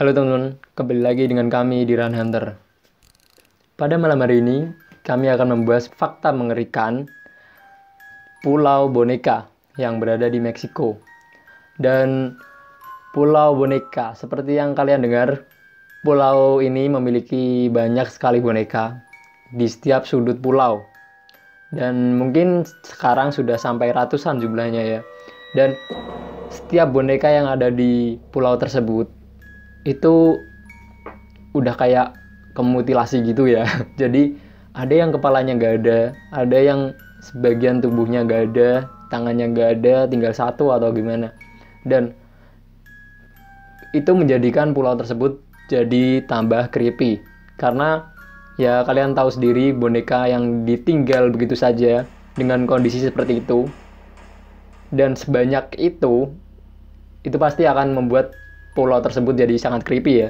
Halo teman-teman, kembali lagi dengan kami di Run Hunter. Pada malam hari ini, kami akan membahas fakta mengerikan Pulau Boneka yang berada di Meksiko. Dan Pulau Boneka, seperti yang kalian dengar, pulau ini memiliki banyak sekali boneka di setiap sudut pulau. Dan mungkin sekarang sudah sampai ratusan jumlahnya ya. Dan setiap boneka yang ada di pulau tersebut itu udah kayak kemutilasi gitu ya. Jadi ada yang kepalanya nggak ada ada yang sebagian tubuhnya nggak ada tangannya nggak ada tinggal satu atau gimana. Dan itu menjadikan pulau tersebut jadi tambah creepy. Karena ya kalian tahu sendiri boneka yang ditinggal begitu saja dengan kondisi seperti itu dan sebanyak itu itu pasti akan membuat pulau tersebut jadi sangat creepy ya.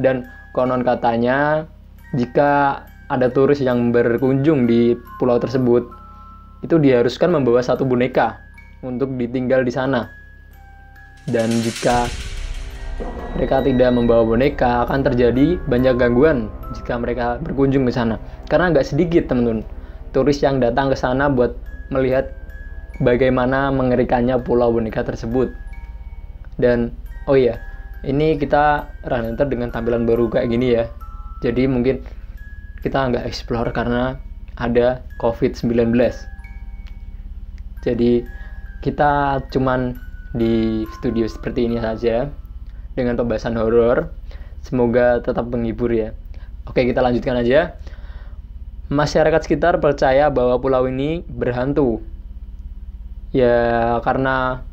Dan konon katanya jika ada turis yang berkunjung di pulau tersebut itu diharuskan membawa satu boneka untuk ditinggal di sana. Dan jika mereka tidak membawa boneka akan terjadi banyak gangguan jika mereka berkunjung ke sana. Karena nggak sedikit teman-teman turis yang datang ke sana buat melihat bagaimana mengerikannya pulau boneka tersebut. Dan oh iya, ini kita run enter dengan tampilan baru kayak gini ya. Jadi mungkin kita nggak explore karena ada covid-19 jadi kita cuman di studio seperti ini saja dengan pembahasan horor. Semoga tetap menghibur ya. Oke kita lanjutkan aja. Masyarakat sekitar percaya bahwa pulau ini berhantu. Ya karena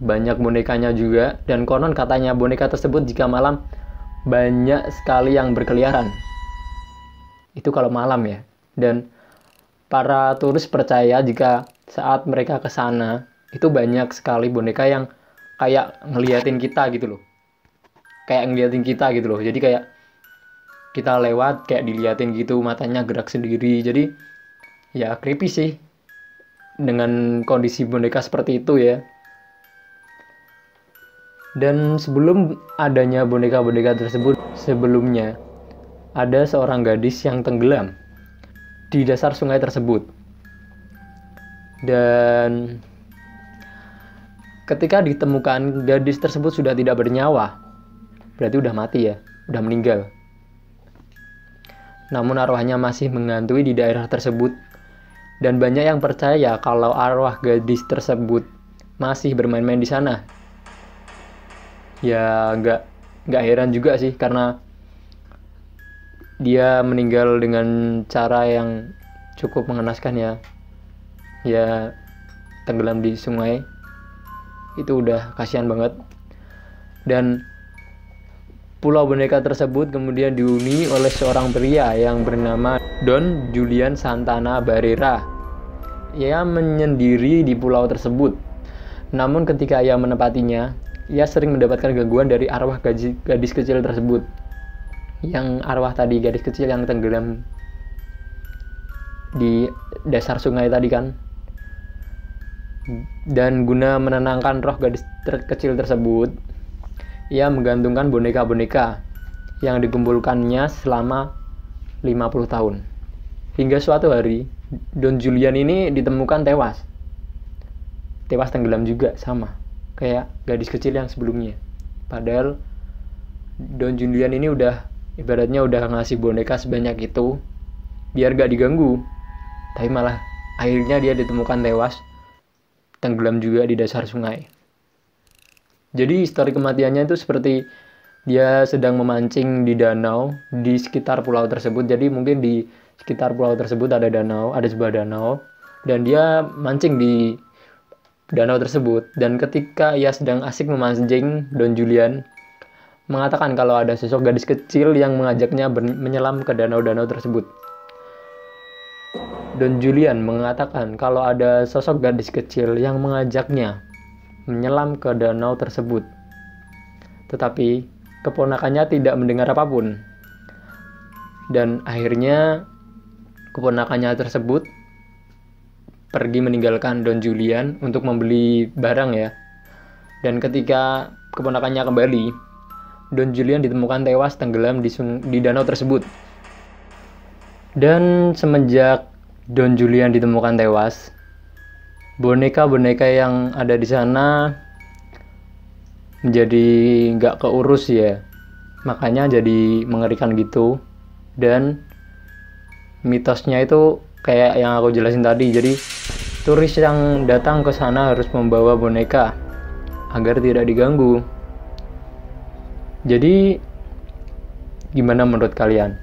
banyak bonekanya juga. Dan konon katanya boneka tersebut jika malam banyak sekali yang berkeliaran. Itu kalau malam ya. Dan para turis percaya jika saat mereka ke sana itu banyak sekali boneka yang kayak ngeliatin kita gitu loh. Kayak ngeliatin kita gitu loh. Jadi kayak kita lewat kayak diliatin gitu matanya gerak sendiri. Jadi ya creepy sih dengan kondisi boneka seperti itu ya dan sebelum adanya boneka-boneka tersebut, sebelumnya ada seorang gadis yang tenggelam di dasar sungai tersebut. Dan ketika ditemukan gadis tersebut sudah tidak bernyawa, berarti udah mati ya, udah meninggal. Namun arwahnya masih mengantui di daerah tersebut dan banyak yang percaya kalau arwah gadis tersebut masih bermain-main di sana ya nggak nggak heran juga sih karena dia meninggal dengan cara yang cukup mengenaskan ya. Ya tenggelam di sungai. Itu udah kasihan banget. Dan pulau boneka tersebut kemudian dihuni oleh seorang pria yang bernama Don Julian Santana Barrera. Ia menyendiri di pulau tersebut. Namun ketika ia menempatinya ia sering mendapatkan gangguan dari arwah gaji, gadis kecil tersebut. Yang arwah tadi gadis kecil yang tenggelam di dasar sungai tadi kan. Dan guna menenangkan roh gadis ter kecil tersebut, ia menggantungkan boneka-boneka yang dikumpulkannya selama 50 tahun. Hingga suatu hari, Don Julian ini ditemukan tewas. Tewas tenggelam juga sama kayak gadis kecil yang sebelumnya. Padahal Don Julian ini udah ibaratnya udah ngasih boneka sebanyak itu biar gak diganggu. Tapi malah akhirnya dia ditemukan tewas tenggelam juga di dasar sungai. Jadi histori kematiannya itu seperti dia sedang memancing di danau di sekitar pulau tersebut. Jadi mungkin di sekitar pulau tersebut ada danau ada sebuah danau dan dia mancing di danau tersebut dan ketika ia sedang asik memancing Don Julian mengatakan kalau ada sosok gadis kecil yang mengajaknya menyelam ke danau-danau tersebut. Don Julian mengatakan kalau ada sosok gadis kecil yang mengajaknya menyelam ke danau tersebut. Tetapi keponakannya tidak mendengar apa pun. Dan akhirnya keponakannya tersebut pergi meninggalkan Don Julian untuk membeli barang ya. Dan ketika keponakannya kembali, Don Julian ditemukan tewas tenggelam di, di danau tersebut. Dan semenjak Don Julian ditemukan tewas, boneka-boneka yang ada di sana menjadi nggak keurus ya makanya jadi mengerikan gitu dan mitosnya itu kayak yang aku jelasin tadi jadi turis yang datang ke sana harus membawa boneka agar tidak diganggu. Jadi gimana menurut kalian?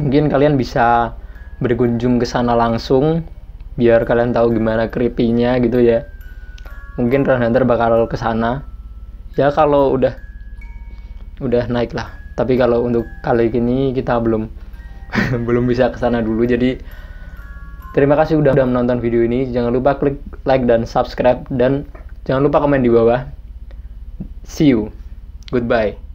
Mungkin kalian bisa berkunjung ke sana langsung biar kalian tahu gimana creepy-nya gitu ya. Mungkin Run Hunter bakal ke sana. Ya kalau udah udah naik lah. Tapi kalau untuk kali ini kita belum belum bisa ke sana dulu. Jadi terima kasih udah, udah menonton video ini. Jangan lupa klik like dan subscribe dan jangan lupa komen di bawah. See you. Goodbye